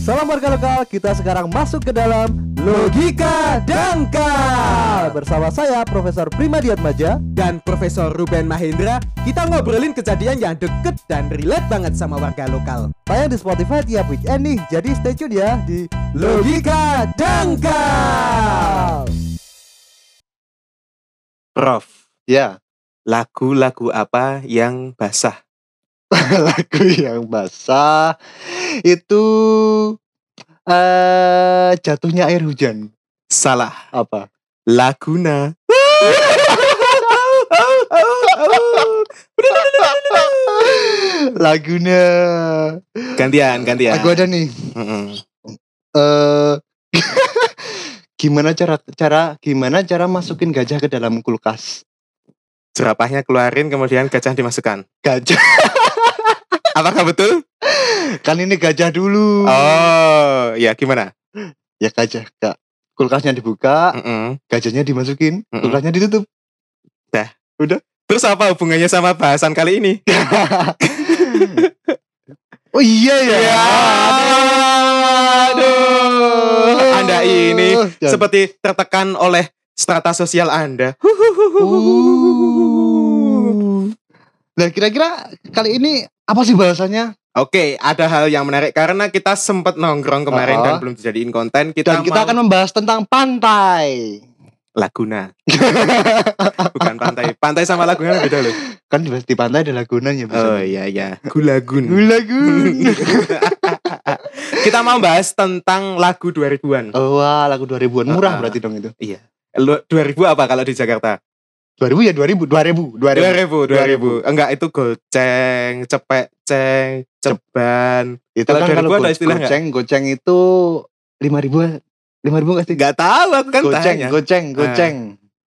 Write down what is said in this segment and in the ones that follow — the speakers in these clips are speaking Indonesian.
Salam warga lokal, kita sekarang masuk ke dalam Logika Dangkal Bersama saya Profesor Primadiat Maja dan Profesor Ruben Mahendra, kita ngobrolin kejadian yang deket dan relate banget sama warga lokal. Tayang di Spotify tiap weekend nih, jadi stay tune ya di Logika Dangkal Prof, Ya, lagu-lagu apa yang basah? lagu yang basah itu eh jatuhnya air hujan. Salah. Apa? Laguna. Lagunya. Gantian, gantian. Aku ada nih. Mm-mm. Eh gimana cara cara gimana cara masukin gajah ke dalam kulkas? Jerapahnya keluarin kemudian gajah dimasukkan. Gajah Apakah betul? kan ini gajah dulu. Oh, ya gimana? Ya gajah, Kak. Kulkasnya dibuka, Mm-mm. gajahnya dimasukin, Mm-mm. kulkasnya ditutup. Terus apa hubungannya sama bahasan kali ini? Oh iya ya. Ya, aduh. Anda ini Ya. seperti tertekan oleh strata sosial Anda. Uh. Nah kira-kira kali ini apa sih bahasanya? Oke, ada hal yang menarik karena kita sempat nongkrong kemarin Oh. dan belum dijadiin konten. Kita, Dan kita mau- akan membahas tentang pantai. Laguna. Bukan pantai. Pantai sama Laguna beda loh. Kan di, pantai ada lagunanya. Oh iya iya. Gulagun. Lagun. kita mau bahas tentang lagu 2000-an. oh, wah, lagu 2000-an murah Ah. berarti dong itu. Lu- 2000 apa kalau di Jakarta? 2000 ya 2000, 2000, 2000. 2000, 2000. Enggak itu goceng, cepek ceng, ceban. Itu Kalau kan 2000 kalau ada istilah goceng, goceng itu 5000 5000 enggak sih? Enggak tahu aku kan goceng, tanya. goceng, goceng.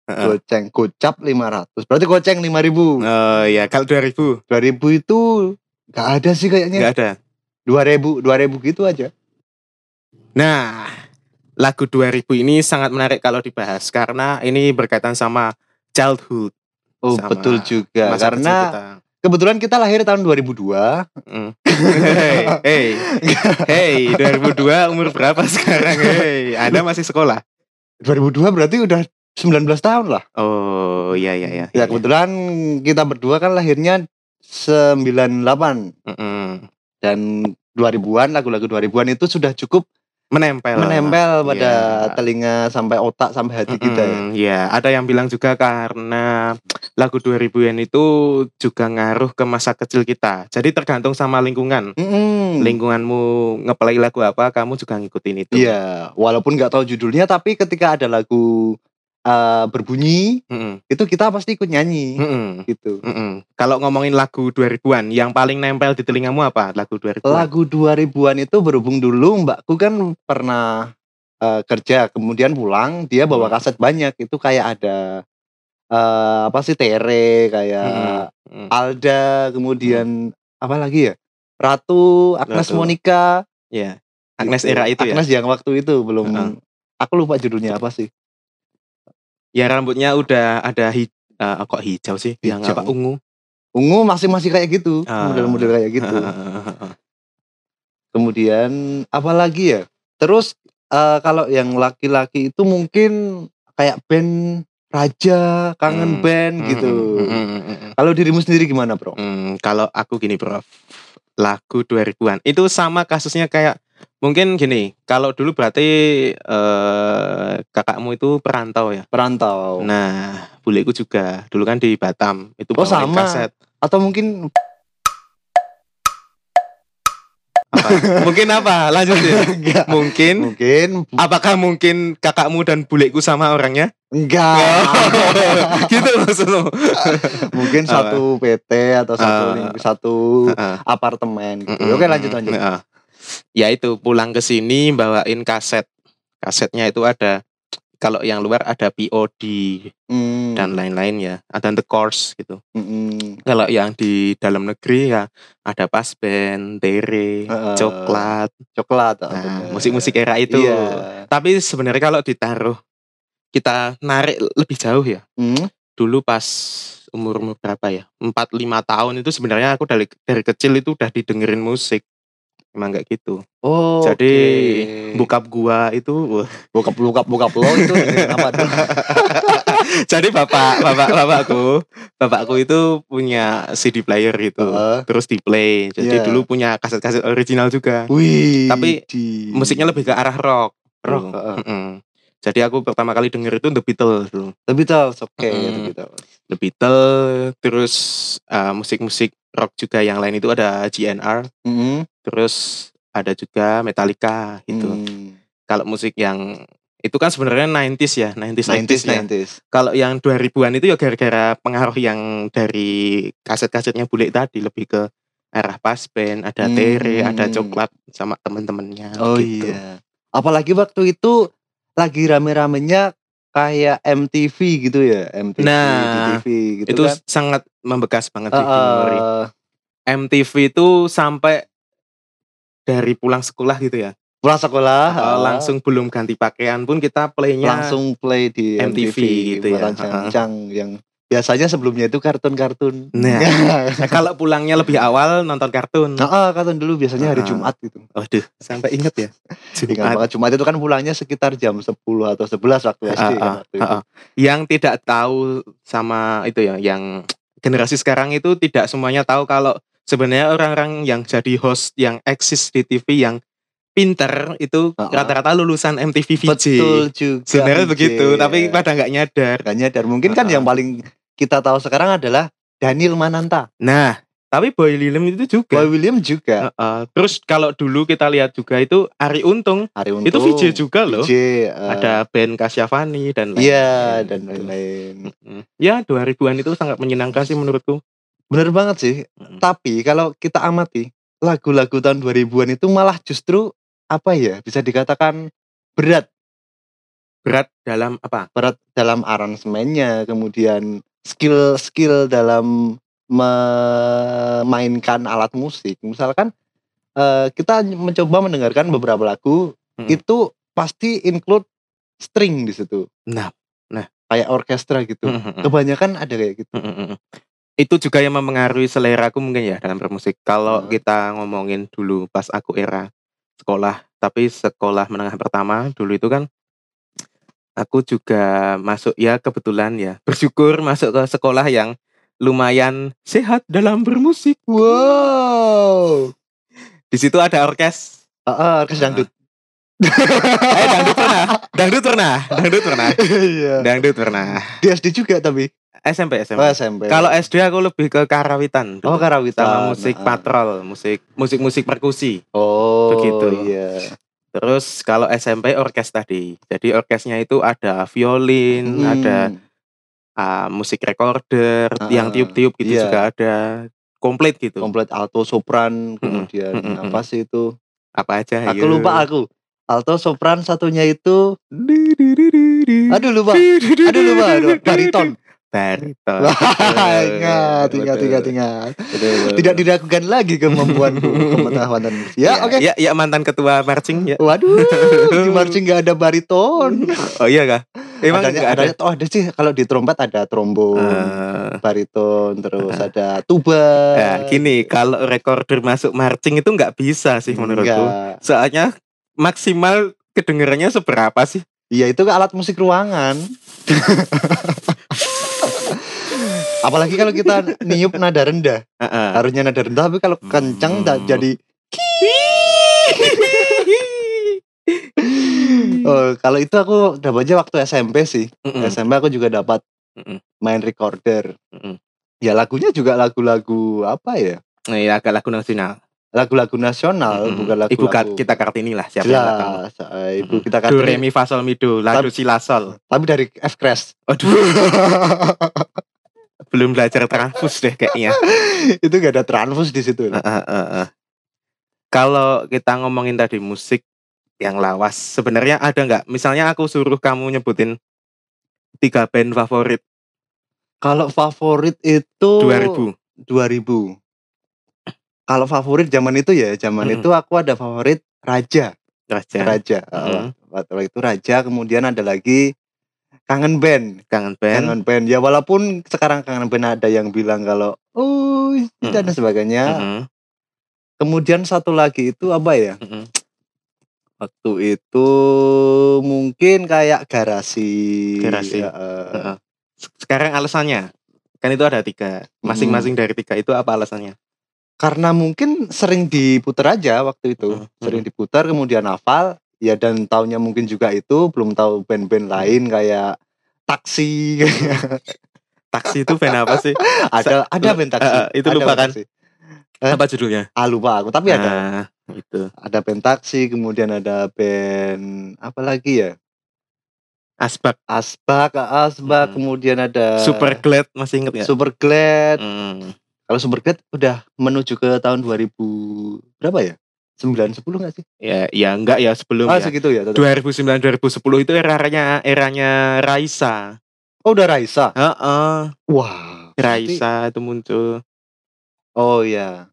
Heeh. Goceng, gocap 500. Berarti goceng 5000. Oh iya, kalau 2000 2000 itu enggak ada sih kayaknya. enggak ada. 2000, 2000 gitu aja. Nah, lagu 2000 ini sangat menarik kalau dibahas karena ini berkaitan sama childhood. Oh, Sama betul juga. masa Karena kita. kebetulan kita lahir tahun 2002. Mm. Hei, hey, hey, 2002 umur berapa sekarang? Hei, Anda masih sekolah? 2002 berarti udah 19 tahun lah. Oh, iya iya iya. Ya kebetulan kita berdua kan lahirnya 98 Mm-mm. dan 2000-an lagu-lagu 2000-an itu sudah cukup menempel. menempel pada Iya. telinga sampai otak sampai hati kita ya. Mm-mm, ya, ada yang bilang juga karena lagu 2000-an itu juga ngaruh ke masa kecil kita. Jadi tergantung sama lingkungan. Mm-mm. Lingkunganmu ngeplay lagu apa, kamu juga ngikutin itu. Iya, walaupun nggak tahu judulnya tapi ketika ada lagu uh, berbunyi Mm-mm, itu kita pasti ikut nyanyi mm-mm, gitu. mm-mm. Kalau ngomongin lagu 2000-an, yang paling nempel di telingamu apa? Lagu 2000-an? Lagu 2000-an itu berhubung dulu mbakku kan pernah uh, kerja kemudian pulang dia bawa kaset banyak itu kayak ada uh, apa sih Tere kayak Mm-mm. Alda kemudian apa lagi ya Ratu Agnes Ratu. Monica Ya. Agnes gitu. era itu ya. Agnes yang waktu itu belum Heeh. aku lupa judulnya apa sih Ya rambutnya udah ada hi eh, kok hijau sih? Yang Hijau. apa ungu? ungu masih masih kayak gitu Ah. model-model kayak gitu kemudian apa lagi ya terus eh, kalau yang laki-laki itu mungkin kayak band Raja kangen Hmm. band gitu Mm, mm, mm, mm, kalau dirimu sendiri gimana bro Hmm, kalau aku gini bro, lagu 2000-an itu sama kasusnya kayak mungkin gini. Kalau dulu berarti eh, kakakmu itu perantau ya. perantau Nah, buleku juga dulu kan di Batam itu Oh, bawain sama. kaset. atau mungkin Apa? mungkin apa? Lanjut ya. enggak Mungkin mungkin apakah mungkin kakakmu dan bulekku sama orangnya? enggak gitu maksudmu. mungkin Apa? satu PT atau satu Ah. satu Heeh. apartemen gitu. Mm-mm. Oke lanjut lanjut. Heeh. Ya itu pulang ke sini bawain kaset. Kasetnya itu ada kalau yang luar ada POD Hmm, dan lain-lain ya. Ada The Course gitu. mm-mm. Kalau yang di dalam negeri ya ada Pas Band, Tere, Heeh. Coklat. coklat. ah, Nah, bener. musik-musik era itu. Iya. Tapi sebenarnya kalau ditaruh kita narik lebih jauh ya. Hmm, Dulu pas umur umur berapa ya? 4 5 tahun itu sebenarnya aku dari dari kecil itu udah didengerin musik. Emang kayak gitu Oh. Jadi, oke. bokap gua itu bokap bokap bokap lo itu apa tuh? jadi bapak bapak bapakku bapakku itu punya CD player gitu Heeh. terus di play jadi Iya. dulu punya kaset-kaset original juga Wih. Tapi di- musiknya lebih ke arah rock rock. dulu. heeh. Mm-mm. jadi aku pertama kali denger itu The Beatles dulu The Beatles, oke ya Mm-mm. The Beatles. The Beatles terus uh, musik-musik rock juga yang lain itu ada GNR Mm-mm. Terus ada juga Metallica gitu Hmm. kalau musik yang itu kan sebenarnya 90s ya 90s 90s, 90s, ya. 90s. Kalau yang 2000-an itu ya gara-gara pengaruh yang dari kaset-kasetnya bule tadi lebih ke arah pas band, ada Hmm. tere, ada coklat sama temen-temennya Oh gitu. iya. Apalagi waktu itu lagi rame-ramenya kayak MTV gitu ya, MTV, Nah, TV gitu Itu kan. sangat membekas banget Uh, di memori. MTV itu sampai dari pulang sekolah gitu ya. pulang sekolah Uh, uh, langsung belum ganti pakaian pun kita playnya langsung play di MTV MTV, gitu ya. Bukan Cancang yang biasanya sebelumnya itu kartun-kartun. Nah. Nah, kalau pulangnya lebih awal nonton kartun. Nah, ah, kartun dulu biasanya hari Ah. Jumat gitu. Waduh, sampai inget ya. Jumat. Jumat itu kan pulangnya sekitar jam 10 atau 11 waktu SD kan ah, waktu ah, ah. Yang tidak tahu sama itu ya, yang generasi sekarang itu tidak semuanya tahu kalau sebenarnya orang-orang yang jadi host yang eksis di TV yang pinter itu rata-rata lulusan MTV VJ. Betul juga. Sebenarnya VJ, begitu, tapi pada nggak nyadar. Gak nyadar. Mungkin kan Ah, ah. yang paling kita tahu sekarang adalah Daniel Mananta. Nah, tapi Boy William itu juga. Boy William juga. Ah, ah. Terus kalau dulu kita lihat juga itu Ari Untung, Hari Untung. itu VJ juga loh. VJ, eh, Ada band Kasyafani dan lain-lain. Iya, dan lain-lain. Ya, 2000-an itu sangat menyenangkan sih menurutku. Bener banget sih. Mm. Tapi kalau kita amati lagu-lagu tahun 2000-an itu malah justru apa ya? Bisa dikatakan berat, Berat dalam apa? berat dalam aransemennya, kemudian skill-skill dalam memainkan alat musik. Misalkan eh, kita mencoba mendengarkan beberapa lagu Mm. itu pasti include string di situ. Nah, Kayak orkestra gitu. Mm-mm. Kebanyakan ada kayak gitu. Mm-mm. Itu juga yang mempengaruhi selera aku mungkin ya dalam bermusik. Kalau Hmm. kita ngomongin dulu pas aku era sekolah, tapi sekolah menengah pertama dulu itu kan aku juga masuk ya kebetulan ya bersyukur masuk ke sekolah yang lumayan sehat dalam bermusik. Wow. Di situ ada orkes. Ah, ah, orkes dangdut. eh dangdut pernah, dangdut pernah, dangdut pernah, Iya. dangdut pernah. Di SD juga tapi. SMP SMP. Oh, SMP. Kalau SD aku lebih ke karawitan. Oh, karawitan. sama musik Ah. patrol, musik musik musik perkusi. Oh, Begitu. Iya. Terus kalau SMP orkes tadi. Jadi orkesnya itu ada violin, Hmm. ada ah, musik recorder, Ah, yang tiup-tiup gitu iya. juga ada. Komplit gitu. komplit alto sopran kemudian Mm-mm. apa sih itu? Apa aja Aku ayo. lupa aku. Alto sopran satunya itu aduh lupa. Aduh lupa, aduh, bariton. Bariton. ingat, ingat, ingat, ingat. Tidak diragukan lagi kemampuanku pengetahuan dan. Ya, oke. Ya, ya mantan ketua marching ya. Waduh, di marching nggak ada bariton. Oh iya kah? Emang adanya, nggak ada. adanya- oh ada sih kalau di trompet ada trombon, Eh, bariton, terus ada tuba. ya, gini, kalau recorder masuk marching itu nggak bisa sih menurutku. Soalnya maksimal kedengarannya seberapa sih? Iya itu alat musik ruangan. Apalagi kalau kita niup nada rendah, Heeh. harusnya nada rendah, tapi kalau kencang da- Hmm. jadi. Oh, kalau itu aku dapatnya waktu SMP sih. Mm-mm. SMP aku juga dapat main recorder. Mm-mm. Ya lagunya juga lagu-lagu apa ya? Nah, ya agak lagu nasional. Lagu-lagu nasional, Mm-mm. bukan lagu. Ibu Ka- kita Kartini lah siapa yang nggak tahu. Jelas, eh, ibu kita Do re Kartini. mi fa sol mi do la do Tapi- si la sol. Tapi dari F Crash. Aduh, belum belajar transfus deh kayaknya. itu gak ada transfus di situ. Heeh, heeh, heeh. Kalau kita ngomongin tadi musik yang lawas, sebenarnya ada nggak? Misalnya aku suruh kamu nyebutin tiga band favorit Kalau favorit itu 2000. 2000. Kalau favorit zaman itu ya, zaman Mm-mm. itu aku ada favorit Raja. Raja, Raja. Mm. Waktu itu Raja, kemudian ada lagi Kangen Band. kangen band. Kangen Band. Ya walaupun sekarang Kangen Band ada yang bilang kalau oh dan Mm. sebagainya. Mm-mm. kemudian satu lagi itu apa ya? Mm-mm. Waktu itu mungkin kayak garasi. Garasi. Ya, Heeh. Sekarang alasannya kan itu ada tiga. Masing-masing dari tiga itu apa alasannya? karena mungkin sering diputar aja waktu itu. Hmm, Sering diputar kemudian hafal. Ya dan tahunnya mungkin juga itu belum tahu band-band lain kayak taksi Taksi itu band apa sih? ada ada band taksi eh, itu lupa kan? taksi. Eh? Apa judulnya? ah lupa aku tapi ada Nah, itu. ada band taksi kemudian ada band apa lagi ya Asbak asbak asbak Hmm. kemudian ada Super Glad masih inget ya? super glad Hmm. kalau super glad udah menuju ke tahun 2000 berapa ya 9 10 nggak sih Ya, ya enggak ya sebelum ah ya. segitu ya tetap. 2009 2010 itu eranya eranya Raisa. oh udah Raisa Heeh, wah berarti- Raisa itu muncul oh ya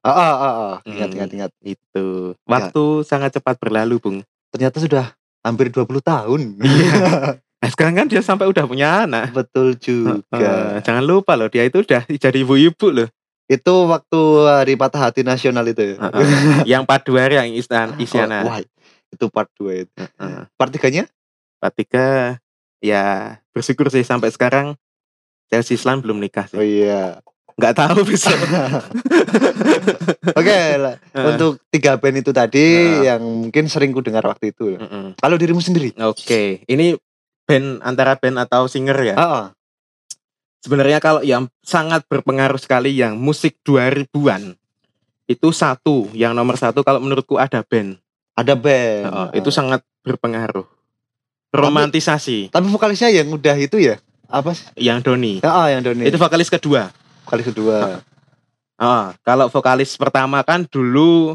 ah ah ah, ah. ingat Hmm. ingat ingat itu. Waktu sangat cepat berlalu, Bung. ternyata sudah hampir 20 tahun Nah, sekarang kan dia sampai udah punya anak. betul juga Heeh, jangan lupa loh, dia itu udah jadi ibu-ibu loh. Itu waktu hari patah hati nasional itu ya Heeh. yang part 2 yang Istan Oh, Isyana. wah itu part 2 itu Heeh. part 3 nya Part 3 ya bersyukur sih sampai sekarang Chelsea Islam belum nikah oh sih. iya Nggak tahu bisa. Oke, lah. untuk tiga band itu tadi Heeh. yang mungkin sering ku dengar waktu itu. Heeh. Kalau dirimu sendiri? Oke, ini band antara band atau singer ya. Ah, ah. Sebenarnya kalau yang sangat berpengaruh sekali yang musik 2000-an itu satu, yang nomor satu kalau menurutku ada band. ada band. Ah. itu sangat berpengaruh. Romantisasi Tapi vokalisnya yang udah itu ya? Apa sih? yang Doni. Ah, ah, yang Doni. Itu vokalis kedua. vokalis kedua. Ah, kalau vokalis pertama kan dulu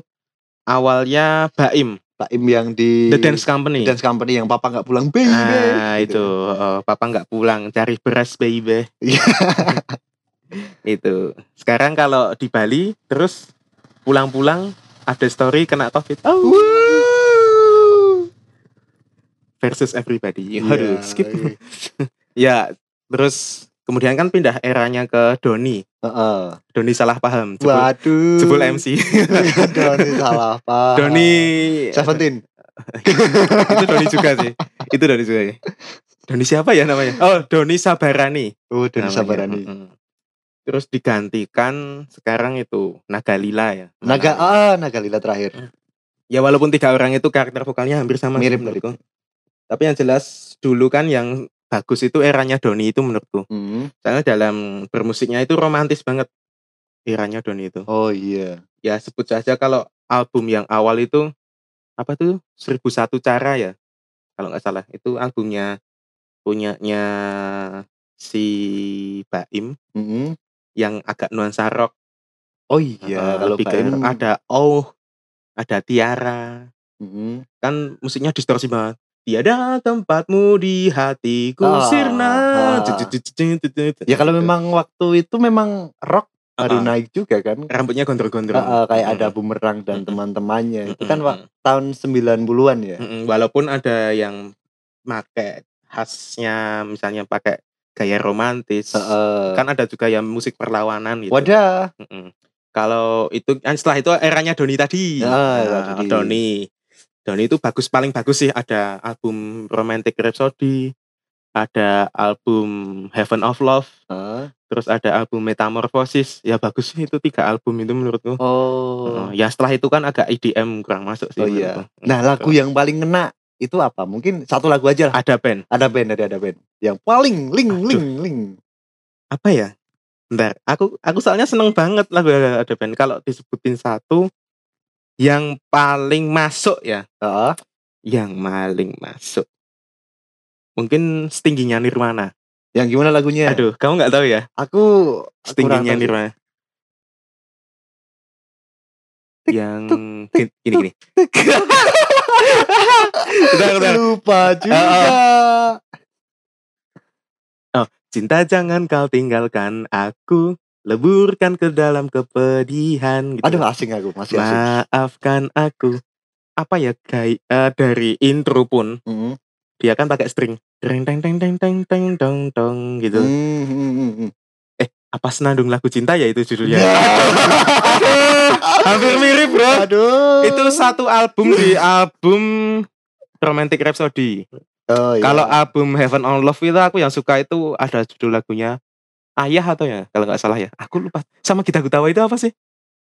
awalnya Baim, Pak Im yang di The Dance Company. Dance Company yang papa nggak pulang baby. Ah, Gitu. itu oh, papa nggak pulang cari beras baby. Iya. itu. Sekarang kalau di Bali terus pulang-pulang ada story kena covid. Oh, versus everybody. Iya, Aduh, skip. iya. Ya, terus kemudian kan pindah eranya ke Doni. Heeh. Doni salah paham. Jebul, Waduh. jebul MC. Doni salah pak. Doni Seventeen. itu Doni juga sih. Itu Doni juga. ya. Doni siapa ya namanya? Oh, Doni Sabarani. Oh, Doni namanya. Sabarani. Mm-mm. Terus digantikan sekarang itu Nagalila ya. Naga ah Naga Lila terakhir. Ya walaupun tiga orang itu karakter vokalnya hampir sama Mirip, menurutku. Tapi yang jelas dulu kan yang bagus itu eranya Doni itu menurutku. Hmm. Soalnya dalam bermusiknya itu romantis banget eranya Doni itu. Oh iya. Ya sebut saja kalau album yang awal itu apa tuh 1001 cara ya. Kalau nggak salah itu albumnya punyanya si Baim Mm-mm. yang agak nuansa rock. Oh iya, kalau lebih Baim ada Oh, ada Tiara. Mm-mm. Kan musiknya distorsi banget. Tiada tempatmu di hatiku Ah, sirna. Ya kalau memang waktu itu memang rock baru ah. naik juga kan. rambutnya gondrong-gondrong. Ah, ah, kayak ada bumerang dan teman-temannya. Itu kan wak- tahun 90-an ya. Walaupun ada yang pakai khasnya misalnya pakai gaya romantis. Heeh. Kan ada juga yang musik perlawanan gitu. Wadah. Kalau itu kan setelah itu eranya Doni tadi. Ah, Nah, Doni. Doni itu bagus paling bagus sih ada album Romantic Rhapsody, ada album Heaven of Love, Ah. terus ada album Metamorphosis. Ya bagus sih itu tiga album itu menurutku. Oh. Ya setelah itu kan agak EDM kurang masuk sih. Oh iya. menurutku. Nah, lagu yang paling ngena itu apa? Mungkin satu lagu aja lah. ada band Ada band dari ada band. Yang paling ling Aduh. ling ling. apa ya? Bentar, aku aku soalnya seneng banget lagu ada band. Kalau disebutin satu yang paling masuk ya, Heeh. yang paling masuk. Mungkin setingginya Nirwana. Yang gimana lagunya? Aduh, kamu nggak tahu ya? Aku Setingginya. Nirwana. Yang gini gini. Bentar, bentar. Lupa juga. Cinta jangan kau tinggalkan aku, leburkan ke dalam kepedihan. Gitu. Aduh asing aku, masih asing. Maafkan aku. Apa ya gay eh, dari intro pun Mm. dia kan pakai string. Teng teng teng teng teng teng teng teng gitu. Hmm, hmm, hmm, hmm. apa senandung lagu cinta ya itu judulnya. Ya. Hampir mirip bro. Aduh. Itu satu album di album Romantic Rhapsody. Oh, iya. Kalau album Heaven on Love itu aku yang suka itu ada judul lagunya Ayah atau ya kalau nggak salah ya. Aku lupa. Sama kita Gutawa itu apa sih?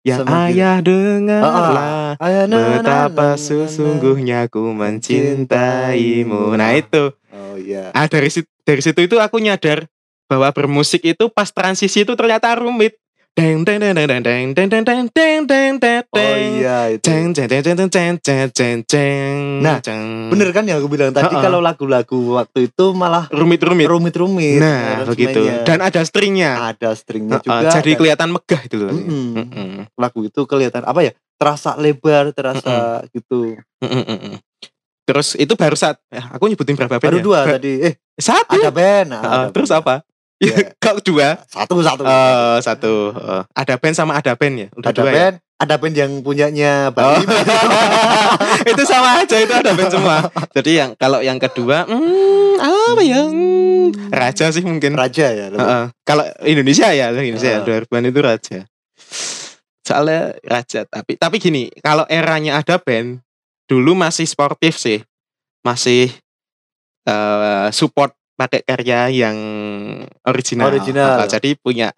Ya Sama ayah dengarlah Ayo, na, betapa na, na. sesungguhnya ku mencintaimu. Nah itu. Oh iya. Ah dari situ, dari situ itu aku nyadar bahwa bermusik itu pas transisi itu ternyata rumit. Deng deng deng deng deng deng deng deng deng deng deng deng Oh iya itu. Ceng ceng ceng ceng ceng ceng ceng ceng ceng Nah, ceng. Bener kan yang aku bilang tadi kalau lagu-lagu waktu itu malah rumit-rumit. rumit-rumit. Nah, begitu. Dan ada stringnya. ada stringnya juga. jadi kelihatan megah itu loh. Lagu itu kelihatan apa ya? Terasa lebar, terasa gitu. Terus itu baru saat eh, aku nyebutin berapa band Baru ya? dua Ba- tadi. Eh, Satu. ada band. Nah, terus apa? Ya. Kau dua. Satu satu. Oh, satu. Oh, ada band sama ada band ya? Udah ada dua ya? band, ada band yang punyanya Bang Oh. Itu sama aja itu ada band semua. Jadi yang kalau yang kedua, hmm, apa ya? Hmm, Raja sih mungkin. Raja ya. lebih. Heeh. Kalau Indonesia ya, Indonesia Heeh. 2000-an itu Raja. Soalnya Raja, tapi tapi gini, kalau eranya ada band, dulu masih sportif sih. Masih eh, support pakai karya yang original. Original. Jadi punya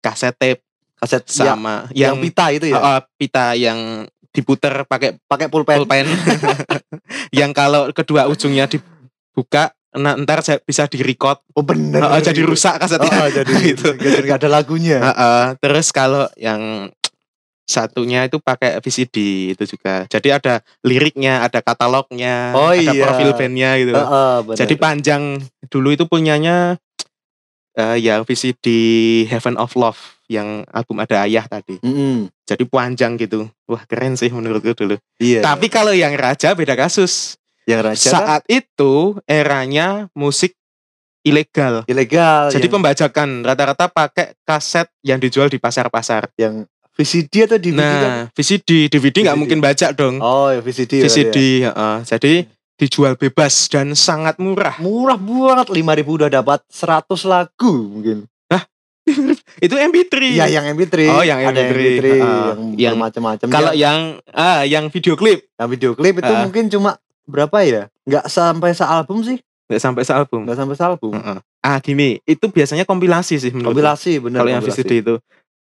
kaset tape Kaset yang, sama yang yang, pita itu ya. Heeh, pita yang diputer pakai Pakai pulpen. pulpen yang kalau kedua ujungnya dibuka nah, ntar saya bisa direcord Oh bener. Heeh, jadi rusak kasetnya Oh, jadi Gitu. jadi nggak ada lagunya. Heeh, terus kalau yang satunya itu pakai VCD itu juga jadi ada liriknya ada katalognya Oh, ada iya. profil bandnya gitu Heeh, bener. jadi panjang dulu itu punyanya eh yang VCD Heaven of Love yang album ada ayah tadi Mm-mm. jadi panjang gitu wah keren sih menurutku dulu Iya. tapi kalau yang Raja beda kasus yang raja kan saat itu eranya musik ilegal. ilegal. Jadi yang, pembajakan rata-rata pakai kaset yang dijual di pasar-pasar. yang VCD atau DVD kan? Nah, VCD, DVD nggak mungkin baca dong. Oh, ya VCD. VCD, ya. heeh. jadi dijual bebas dan sangat murah. Murah banget 5000 udah dapat 100 lagu mungkin. Itu MP3. Iya, yang MP3. Oh, yang Ada MP3. MP3 Heeh. yang, Yang- macam-macam. Kalau yang, yang ah yang video klip yang video klip itu Ah. mungkin cuma berapa ya? Nggak sampai sealbum sih. nggak sampai sealbum. Nggak sampai sealbum. Heeh. Ah gini, itu biasanya kompilasi sih menurut. Kompilasi bener Kalau yang. VCD itu.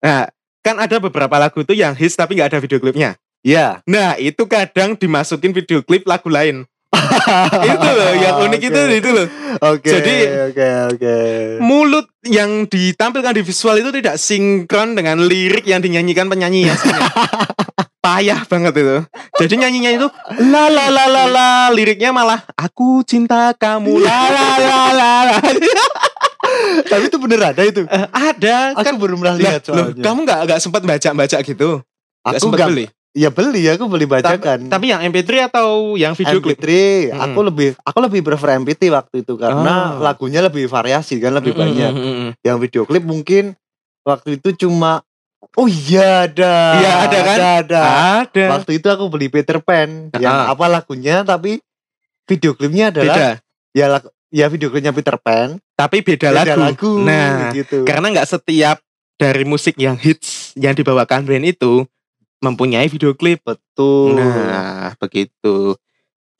Nah, kan ada beberapa lagu tuh yang hits tapi nggak ada video klipnya. Iya. Nah, itu kadang dimasukin video klip lagu lain. itu loh, yang unik itu Oke. itu loh. Oke. Jadi- oke oke. Mulut yang ditampilkan di visual itu tidak sinkron dengan lirik yang dinyanyikan penyanyi aslinya. Payah banget itu. Jadi nyanyinya itu la la la la la, liriknya malah aku cinta kamu la la la la. la. Tapi itu bener ada itu. Eh, ada Aku kan baru pernah lihat loh, soalnya. kamu nggak nggak sempat baca-baca gitu? Nggak aku nggak beli. Ya beli, aku beli bacakan. Tapi yang MP3 atau yang video klip? MP3, Hmm. aku lebih aku lebih prefer MP3 waktu itu karena Oh. lagunya lebih variasi kan lebih banyak. mm, mm, mm. Yang video klip mungkin waktu itu cuma Oh iya ada. Iya, ada kan? Ada, ada. Ada. Waktu itu aku beli Peter Pan yang Ah. apa lagunya tapi video klipnya adalah Beda. ya lag- ya video klipnya Peter Pan Tapi beda, beda lagu. Nah, gitu. karena nggak setiap dari musik yang hits yang dibawakan band itu mempunyai video klip. Betul. Nah, begitu.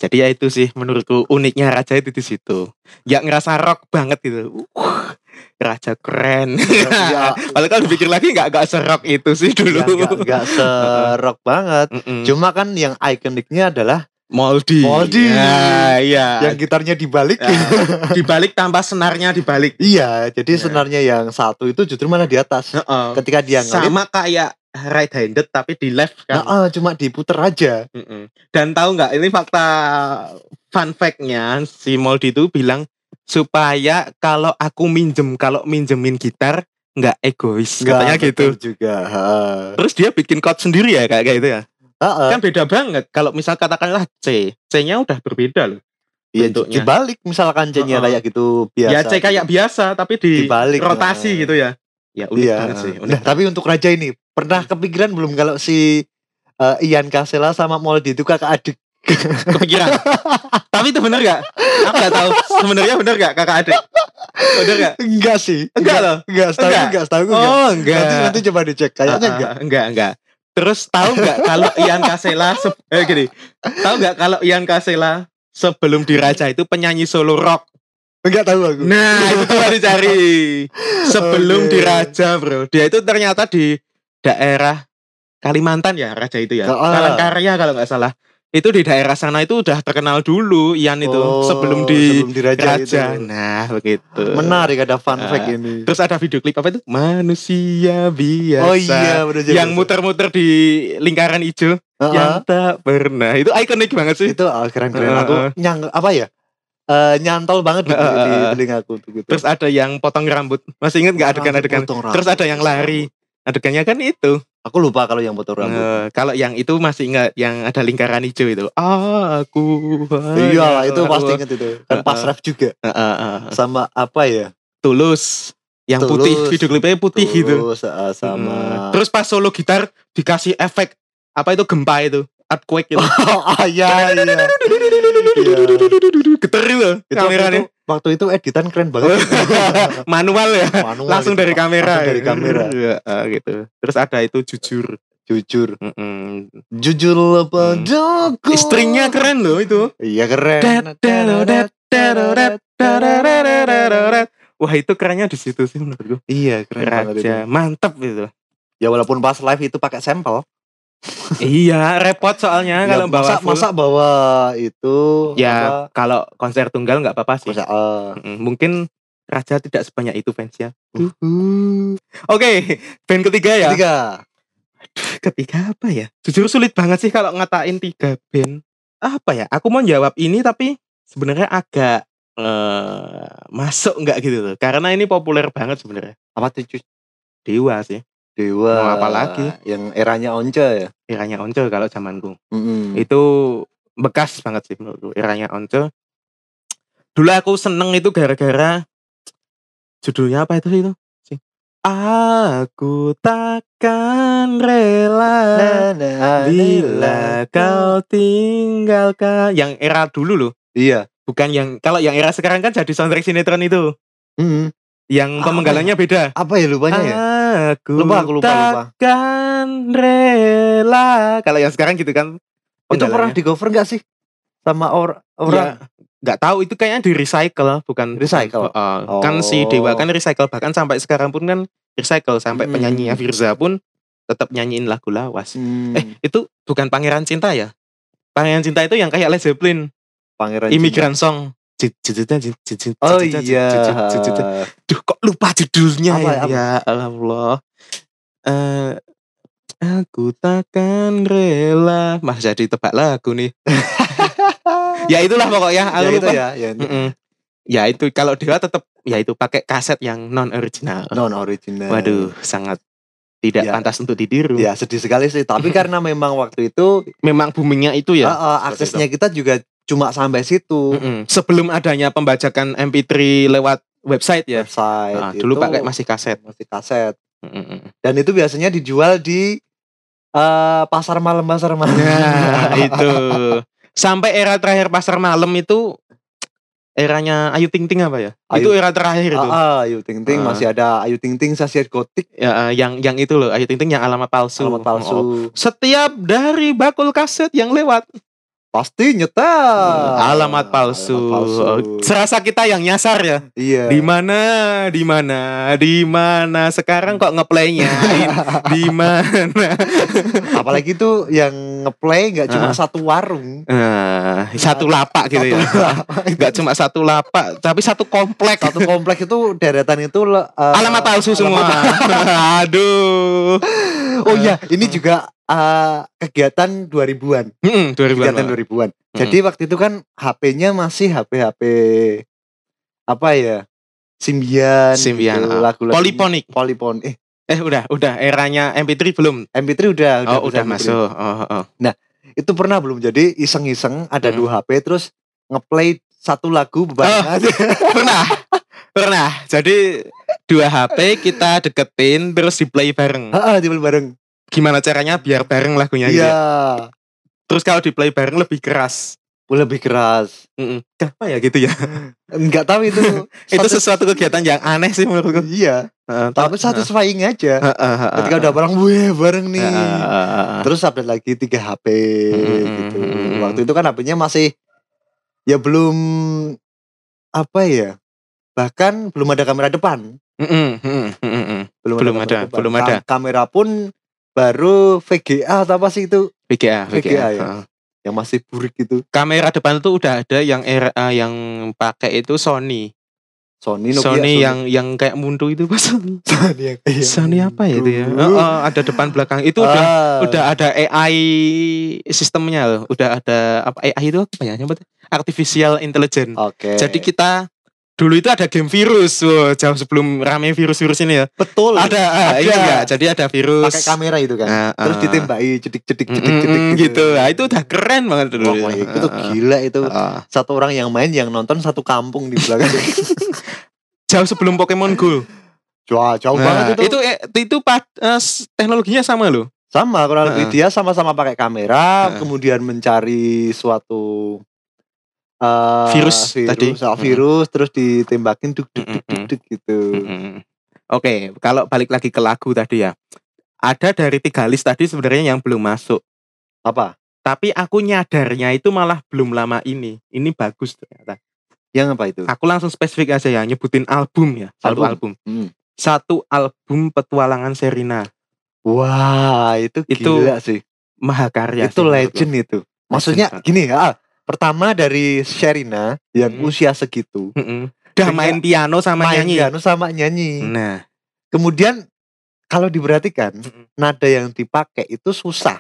Jadi ya itu sih menurutku uniknya Raja itu di situ. Ya ngerasa rock banget gitu. Uh, Raja keren. ya, Kalau kalau dipikir lagi nggak nggak serok itu sih ya dulu. nggak nggak serok banget. Mm-mm. Cuma kan yang ikoniknya adalah Moldy. Moldy. Ya, iya. yang gitarnya dibalik. Ya, dibalik tanpa senarnya dibalik. iya, jadi Ya. senarnya yang satu itu justru malah di atas. Heeh. Ketika dia ngelit, Sama kayak right handed tapi di left kan. nah, ah, cuma diputer aja. Mm-mm. Dan tahu nggak ini fakta fun fact-nya si Moldy itu bilang supaya kalau aku minjem kalau minjemin gitar nggak egois katanya Nggak, gitu. juga. Heeh. Terus dia bikin chord sendiri ya kayak gitu ya. Heeh. Kan beda banget kalau misal katakanlah C, C-nya udah berbeda loh. Iya, dibalik misalkan C-nya Heeh. kayak gitu biasa. Ya C kayak biasa tapi di Dibalik, rotasi nah. gitu ya. Ya unik Iya. banget sih. unik Nah, tapi untuk Raja ini pernah kepikiran belum kalau si eh, Ian Kasela sama Moldy itu kakak adik? Kepikiran. Tapi itu bener gak? Aku gak tahu. Sebenarnya bener gak kakak adik? Bener gak? Enggak sih. Enggak loh. Enggak, setahu Enggak? enggak, setahu enggak. Oh enggak. Nanti nanti coba dicek. Kayaknya Ah, enggak. ah, enggak enggak. Terus tahu nggak kalau Ian Kasela se- eh gini. Tahu nggak kalau Ian Kasela sebelum diraja itu penyanyi solo rock. Enggak tahu aku. Nah, itu coba dicari. Sebelum Oke. diraja, Bro. Dia itu ternyata di daerah Kalimantan ya, raja itu ya. Ah. Palangkaraya kalau nggak salah. Itu di daerah sana itu udah terkenal dulu Ian itu Oh, sebelum di sebelum diraja raja. itu. Nah, begitu. Menarik ada fun Ah. fact ini. Terus ada video klip apa itu? Manusia biasa. Oh iya, benar yang muter-muter di lingkaran hijau Heeh. yang tak pernah itu ikonik banget sih itu ah, keren-keren. Heeh, Aku nyang apa ya? Eh nyantol banget di, Heeh, di heeh. telingaku tuh gitu. terus ada yang potong rambut masih inget nggak adegan-adegan terus ada yang lari adegannya kan itu Aku lupa kalau yang potong rambut. Eh, kalau yang itu masih ingat yang ada lingkaran hijau itu aku Iya, itu pasti inget itu. Kan pas Heeh. ref juga Eh, eh, eh. sama apa ya? tulus yang Tulus. putih video klipnya putih gitu Terus eh, sama Mm. terus pas solo gitar dikasih efek apa itu gempa itu earthquake itu oh iya iya. Iya. geter itu Itu kameranya waktu itu, editan keren banget. manual ya Manual langsung gitu. dari kamera Langsung dari kamera. Iya, ah, gitu terus ada itu jujur Jujur. Mm-mm. Jujur Hmm. padaku. istrinya keren loh itu Iya keren. wah itu kerennya di situ sih menurutku Iya keren banget itu. raja mantep itu Ya walaupun pas live itu pakai sampel. Iya repot soalnya Ya, kalau bawa masa, full. masa bawa itu ya kalau konser tunggal nggak apa-apa sih. Masa, eh, Mm, mungkin raja tidak sebanyak itu fansnya oke band ketiga ya. Ketiga. ketiga apa ya? Jujur sulit banget sih kalau ngatain tiga band. Apa ya? Aku mau jawab ini tapi sebenarnya agak eh masuk nggak gitu loh karena ini populer banget sebenarnya. Apa tuh dewa sih Dewa. Mau apa lagi? Yang eranya Once ya. eranya Once kalau zamanku Mm-mm. itu bekas banget sih menurutku eranya Once dulu aku seneng itu gara-gara judulnya apa itu itu sih aku takkan rela Nah, nah, bila kau tinggalkan yang era dulu loh Iya. bukan yang kalau yang era sekarang kan jadi soundtrack sinetron itu Mm-mm. yang Apa pemenggalannya beda Apa ya lupanya ya? Aku Lupa, aku lupa, lupa. takkan rela kalau yang sekarang gitu kan Itu pernah di cover nggak sih? Sama or orang. Ya, nggak tahu itu kayaknya di recycle bukan Recycle? uh, kan si Oh. Dewa kan recycle bahkan sampai sekarang pun kan recycle sampai Hmm. penyanyinya Firza pun tetap nyanyiin lagu lawas Hmm, eh itu bukan Pangeran Cinta ya Pangeran Cinta itu yang kayak Led Zeppelin Pangeran Imigran Song Oh iya. Duh kok lupa judulnya Apa, ya apa? Ya Allah Eh, Aku takkan rela Mas jadi tebak lagu nih Ya itulah pokoknya Ya Aku itu lupa ya, ya. Mm-mm. Ya itu kalau Dewa tetap ya itu pakai kaset yang non original. Non original. Waduh, sangat tidak Ya. pantas untuk ditiru. Ya sedih sekali sih. Tapi karena memang waktu itu Memang boomingnya itu ya. eh, eh, aksesnya kita juga cuma sampai situ. Mm-mm. Sebelum adanya pembajakan MP3 lewat website ya. Website. Nah, dulu itu pakai masih kaset. masih kaset. Mm-mm. Dan itu biasanya dijual di eh, pasar malam pasar malam. Nah, itu. Sampai era terakhir pasar malam itu eranya Ayu Ting Ting apa ya? Ayu- Itu era terakhir itu. Ah, Ayu Ting Ting Ah. masih ada Ayu Ting Ting Sasiat Gotik Ya, eh, yang yang itu loh, Ayu Ting Ting yang alamat palsu. alamat palsu. Oh. Setiap dari bakul kaset yang lewat Pasti nyetel. alamat palsu. Ah, Alamat palsu. Serasa kita yang nyasar ya. Iya. Di mana? Di mana? Di mana? Sekarang kok ngeplaynya? Di mana? Apalagi tuh yang ngeplay nggak cuma Ah. satu warung. Nah, satu lapak gitu ya. Enggak cuma satu lapak, tapi satu komplek. Satu komplek itu deretan itu eh, Alamat palsu semua. Aduh. Oh iya, ini juga eh, kegiatan 2000-an. Hmm, 2000 Kegiatan 2000-an. Jadi waktu itu kan HP-nya masih HP-HP apa ya? Symbian. Symbian, gitu, ah. lagu-lagu Polyphonic. Polyphonic. Eh, Eh udah, udah eranya MP3 belum? MP3 udah Oh, bisa udah MP3. masuk. Oh, oh. Itu pernah belum jadi iseng-iseng ada Hmm. dua HP terus ngeplay satu lagu bebarengan. Pernah. Pernah. Jadi dua HP kita deketin terus di play bareng. Heeh, di bareng. Gimana caranya biar bareng lagunya gitu. Iya. ya? Terus kalau di play bareng lebih keras. lebih keras. Mm-mm. Kenapa ya gitu ya? Enggak tahu itu. itu satu- sesuatu kegiatan yang aneh sih menurutku. Iya, Heeh, tapi ta- satisfying aja. heeh, heeh, Ketika heeh. udah bareng, weh bareng nih. Heeh, heeh, heeh. Terus update lagi 3 HP Mm, gitu. mm, mm. Waktu itu kan HP-nya masih ya belum apa ya? Bahkan belum ada kamera depan. Mm-mm, mm-mm, mm-mm. Belum, Belum kamera ada, depan. belum Ka- ada. Kamera pun baru VGA atau apa sih itu? VGA, VGA. VGA ya? heeh. Yang masih burik gitu. Kamera depan itu udah ada yang era yang pakai itu Sony. Sony Nokia Sony yang yang kayak mundu itu pas Sony. Sony yang iya. Sony apa ya itu ya? Dulu. Heeh, ada depan belakang. Itu udah Ah, udah ada AI sistemnya loh. Udah ada apa AI itu apa ya? Nyebut artificial intelligence. Oke. Jadi kita dulu itu ada game virus, wow, jauh sebelum rame virus-virus ini ya. betul. Ada, ah, Ada. iya, jadi ada virus. pakai kamera itu kan. Ah, Terus ah. ditembaki cedik-cedik cedik-cedik mm, gitu. Nah, itu udah keren banget dulu. Wah, ya. itu Ah, gila itu. ah. Satu orang yang main yang nonton satu kampung di belakang. Jauh sebelum Pokemon Go. Wah, jauh Nah, banget itu. itu eh, itu pad- eh, s- teknologinya sama loh. Sama kurang lebih dia sama-sama pakai kamera, Heeh. kemudian mencari suatu eh, Virus tadi. ah, virus terus ditembakin duk duk duk duk, duk gitu. Mm-mm. Oke, kalau balik lagi ke lagu tadi ya. Ada dari tiga list tadi sebenarnya yang belum masuk. Apa? Tapi aku nyadarnya itu malah belum lama ini. Ini bagus ternyata. Yang apa itu? Aku langsung spesifik aja ya, nyebutin album ya. Satu Album. album. Hmm. Satu album petualangan Serina. Wah, itu Itu gila sih. Mahakarya. itu sih legend itu. Maksudnya Legend, gini ya. Pertama dari Sherina yang Hmm. usia segitu Mm-mm. Udah main piano sama main nyanyi. piano sama nyanyi. Nah, Kemudian kalau diperhatikan Mm-mm. nada yang dipakai itu susah.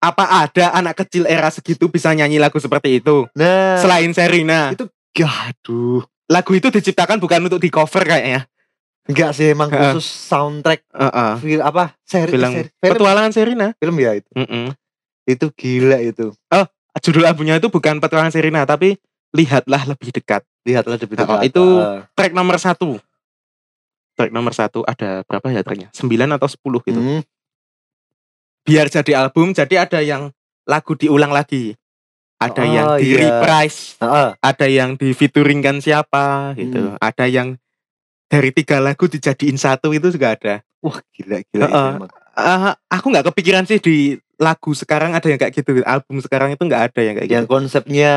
apa ada anak kecil era segitu bisa nyanyi lagu seperti itu? Nah, Selain Serina. itu gaduh. Lagu itu diciptakan bukan untuk di cover kayaknya. Enggak sih emang khusus soundtrack Heeh. film apa seri, Film seri- film, Petualangan Serina. film ya itu. Mm-mm. Itu gila itu. Judul albumnya itu bukan Petualangan Serina tapi Lihatlah lebih dekat. Lihatlah lebih Oh, dekat. itu Ah. Track nomor satu. Track nomor satu ada berapa ya tracknya? 9 atau 10 gitu. Hmm. Biar jadi album, jadi ada yang lagu diulang lagi. Ada yang Oh, di iya. reprise, Ah, ada yang di featuringkan siapa gitu. Hmm. Ada yang dari tiga lagu dijadiin satu itu juga ada. Wah gila gila itu emang. Ah, aku nggak kepikiran sih di lagu sekarang ada yang kayak gitu. Album sekarang itu nggak ada yang kayak Yang gitu. konsepnya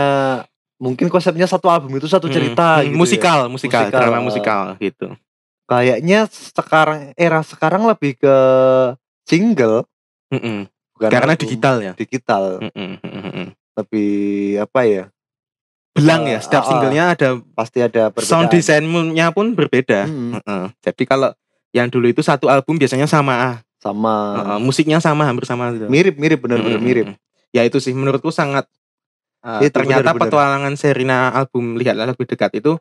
mungkin konsepnya satu album itu satu Hmm, cerita hmm, gitu ya. musikal, musikal, Musikal, drama musikal gitu. Kayaknya sekarang era sekarang lebih ke single bukan Karena album. digital ya. Digital Mm-mm, mm-mm. lebih apa ya? Belang Eh, ya, setiap ah, ah. singlenya ada Pasti ada perbedaan. sound desainnya pun berbeda. Hmm, Heeh. Jadi kalau yang dulu itu satu album biasanya sama, sama Heeh, musiknya sama, hampir sama gitu. mirip-mirip benar-benar Mm-mm. mirip. Ya itu sih menurutku sangat eh, Itu ternyata benar-benar. petualangan Serina album lihatlah lebih dekat itu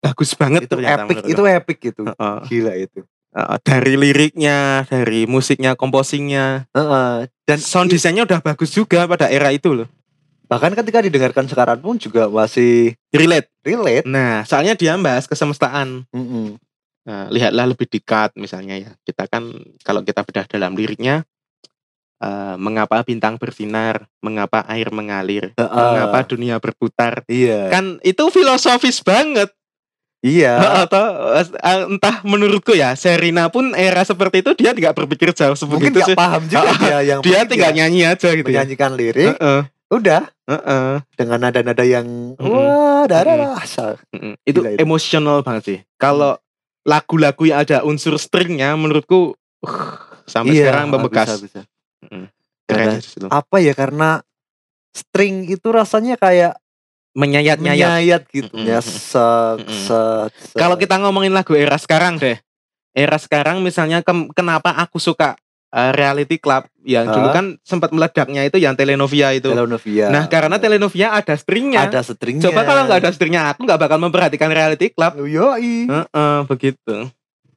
bagus banget Itu ternyata epic, itu epic gitu. Heeh. Gila itu. Heeh, dari liriknya, dari musiknya, komposingnya, Heeh. Dan sound desainnya udah bagus juga pada era itu loh. bahkan ketika didengarkan sekarang pun juga masih Relate. relate. Nah, soalnya dia bahas kesemestaan. Mm-mm. Nah, lihatlah lebih dekat misalnya ya. Kita kan kalau kita bedah dalam liriknya eh, mengapa bintang bersinar, mengapa air mengalir, Heeh. mengapa dunia berputar. Iya. Kan itu filosofis banget. Iya. Atau eh, entah menurutku ya, Serina pun era seperti itu dia tidak berpikir jauh Mungkin sebegitu nggak sih. paham juga dia yang Dia tinggal nyanyi aja gitu ya. menyanyikan lirik. Heeh, Udah heeh, dengan nada-nada yang Mm-mm. wah darah Mm-mm. asal. heeh. Itu Gila itu. emosional banget sih. Kalau lagu-lagu yang ada unsur stringnya menurutku uh, sampai sekarang membekas. Iya, Bisa, bisa. Mm. Karena- Keren situ. Apa ya karena string itu rasanya kayak Menyayat-nyayat. menyayat gitu ya. Set, Mm-mm. set, set. Kalau kita ngomongin lagu era sekarang deh. Era sekarang misalnya kem- kenapa aku suka uh, reality club yang dulu Hah? kan sempat meledaknya itu yang Telenovia itu. Telenovia. Nah, karena Telenovia ada stringnya. ada stringnya. Coba kalau nggak ada stringnya, aku nggak bakal memperhatikan reality club. Yoi. Heeh, begitu.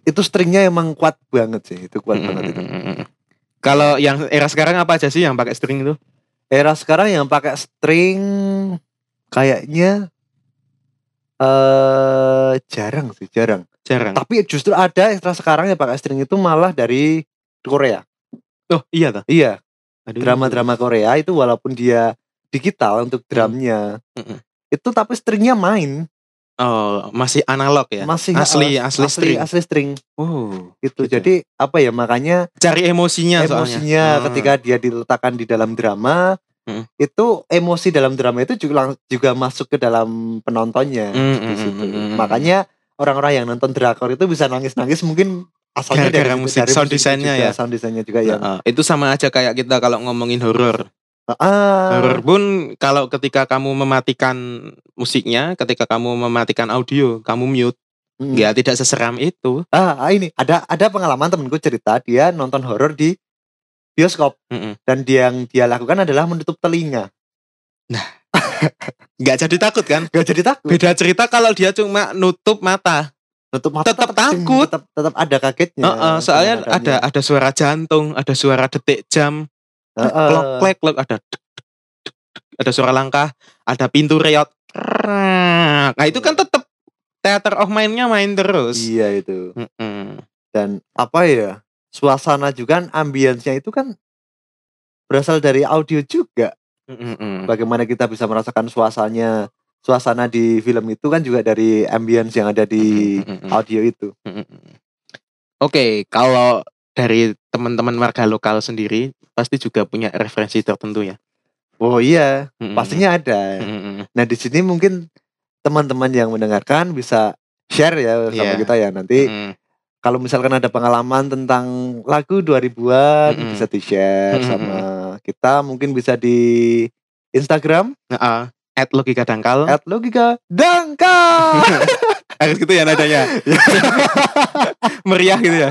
Itu stringnya emang kuat banget sih. Itu kuat Mm, banget itu. Kalau yang era sekarang apa aja sih yang pakai string itu? Era sekarang yang pakai string kayaknya eh jarang sih, jarang. Jarang. Tapi justru ada era sekarang yang pakai string itu malah dari Korea. Oh iya toh. Iya. Drama-drama Korea itu walaupun dia digital untuk drumnya Mm-mm. itu tapi stringnya main Oh, masih analog ya? masih asli, uh, asli, string. asli string Oh, gitu. Gitu. Jadi apa ya makanya cari emosinya, emosinya soalnya. Hmm. ketika dia diletakkan di dalam drama Mm. itu emosi dalam drama itu juga juga masuk ke dalam penontonnya Mm, di mm, situ. mm, mm, mm. Makanya orang-orang yang nonton drakor itu bisa nangis-nangis mungkin asalnya Gara-gara dari musik, dari sound desainnya ya. sound desainnya juga yang Nah, itu sama aja kayak kita kalau ngomongin horor. ah, Horor pun kalau ketika kamu mematikan musiknya, ketika kamu mematikan audio, kamu mute, mm. ya tidak seseram itu. Ah, ah, ini ada ada pengalaman temenku cerita dia nonton horor di bioskop Mm-mm. dan dia yang dia lakukan adalah menutup telinga. Nggak jadi takut kan? Gak jadi takut. Beda cerita kalau dia cuma nutup mata. Nutup mata Tetap tetap takut. Tetap, tetap ada kagetnya. Heeh, soalnya dengan ada adanya. ada suara jantung, ada suara detik jam, Heeh. klok klek klok, ada dek, dek, dek, dek, ada suara langkah, ada pintu reot. Nah itu kan tetap teater of mind-nya main terus. Iya itu. Mm-mm. Dan apa ya? Suasana juga kan ambience-nya itu kan berasal dari audio juga. Mm-mm. Bagaimana kita bisa merasakan suasananya suasana di film itu kan juga dari ambience yang ada di audio itu. Oke, kalau dari teman-teman warga lokal sendiri pasti juga punya referensi tertentu ya. Oh iya, pastinya ada. Nah di sini mungkin teman-teman yang mendengarkan bisa share ya sama Iya. kita ya nanti Mm-mm. kalau misalkan ada pengalaman tentang lagu 2000-an Mm-mm. bisa di share Mm-mm. sama kita mungkin bisa di Instagram Nah, at logika dangkal. at logika dangkal Harus gitu ya nadanya. Meriah gitu ya.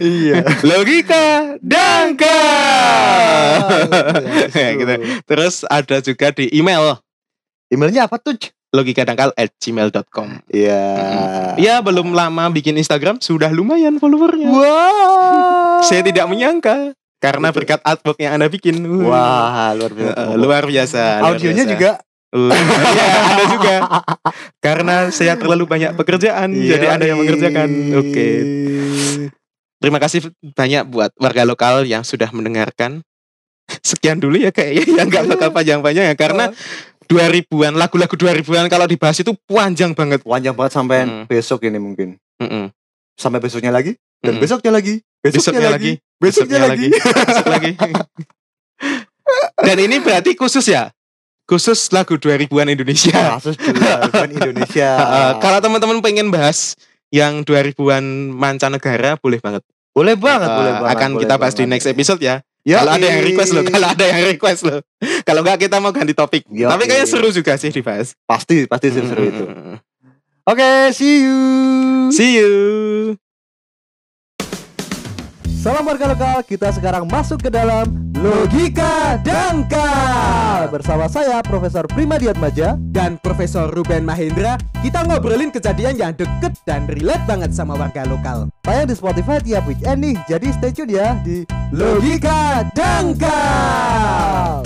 iya Logika dangkal. Iya, gitu. Terus ada juga di email emailnya apa tuh logika dangkal at gmail.com iya Ya belum lama bikin Instagram sudah lumayan followernya. wah Saya tidak menyangka karena berkat artwork yang anda bikin. wah luar biasa luar biasa. luar audionya biasa. juga Uh, iya, ada juga. Karena saya terlalu banyak pekerjaan, jadi Iya, ada yang mengerjakan. Oke. Terima kasih banyak buat warga lokal yang sudah mendengarkan. Sekian dulu ya kayaknya yang nggak bakal panjang-panjang ya karena 2000-an lagu-lagu 2000-an kalau dibahas itu panjang banget. panjang banget sampai Mm. besok ini mungkin Mm-mm. sampai besoknya lagi dan Mm-mm. besoknya lagi besoknya, Besoknya lagi, lagi, besoknya lagi, besok lagi. Dan ini berarti khusus ya? Khusus lagu 2000-an Indonesia. juga bukan Indonesia Uh, kalau teman-teman pengen bahas yang 2000-an mancanegara boleh banget. boleh banget Uh, boleh banget akan boleh kita bahas di banget. next episode ya. Yoi. Kalau ada yang request loh, kalau ada yang request loh. Kalau enggak kita mau ganti topik. Yoi. Tapi kayaknya seru juga sih dibahas. pasti pasti seru itu oke see you See you. Salam warga lokal, kita sekarang masuk ke dalam Logika Dangkal. Bersama saya Profesor Prima Diatmaja dan Profesor Ruben Mahendra kita ngobrolin kejadian yang deket dan relate banget sama warga lokal. Tayang di Spotify tiap weekend nih Jadi stay tune ya di Logika Dangkal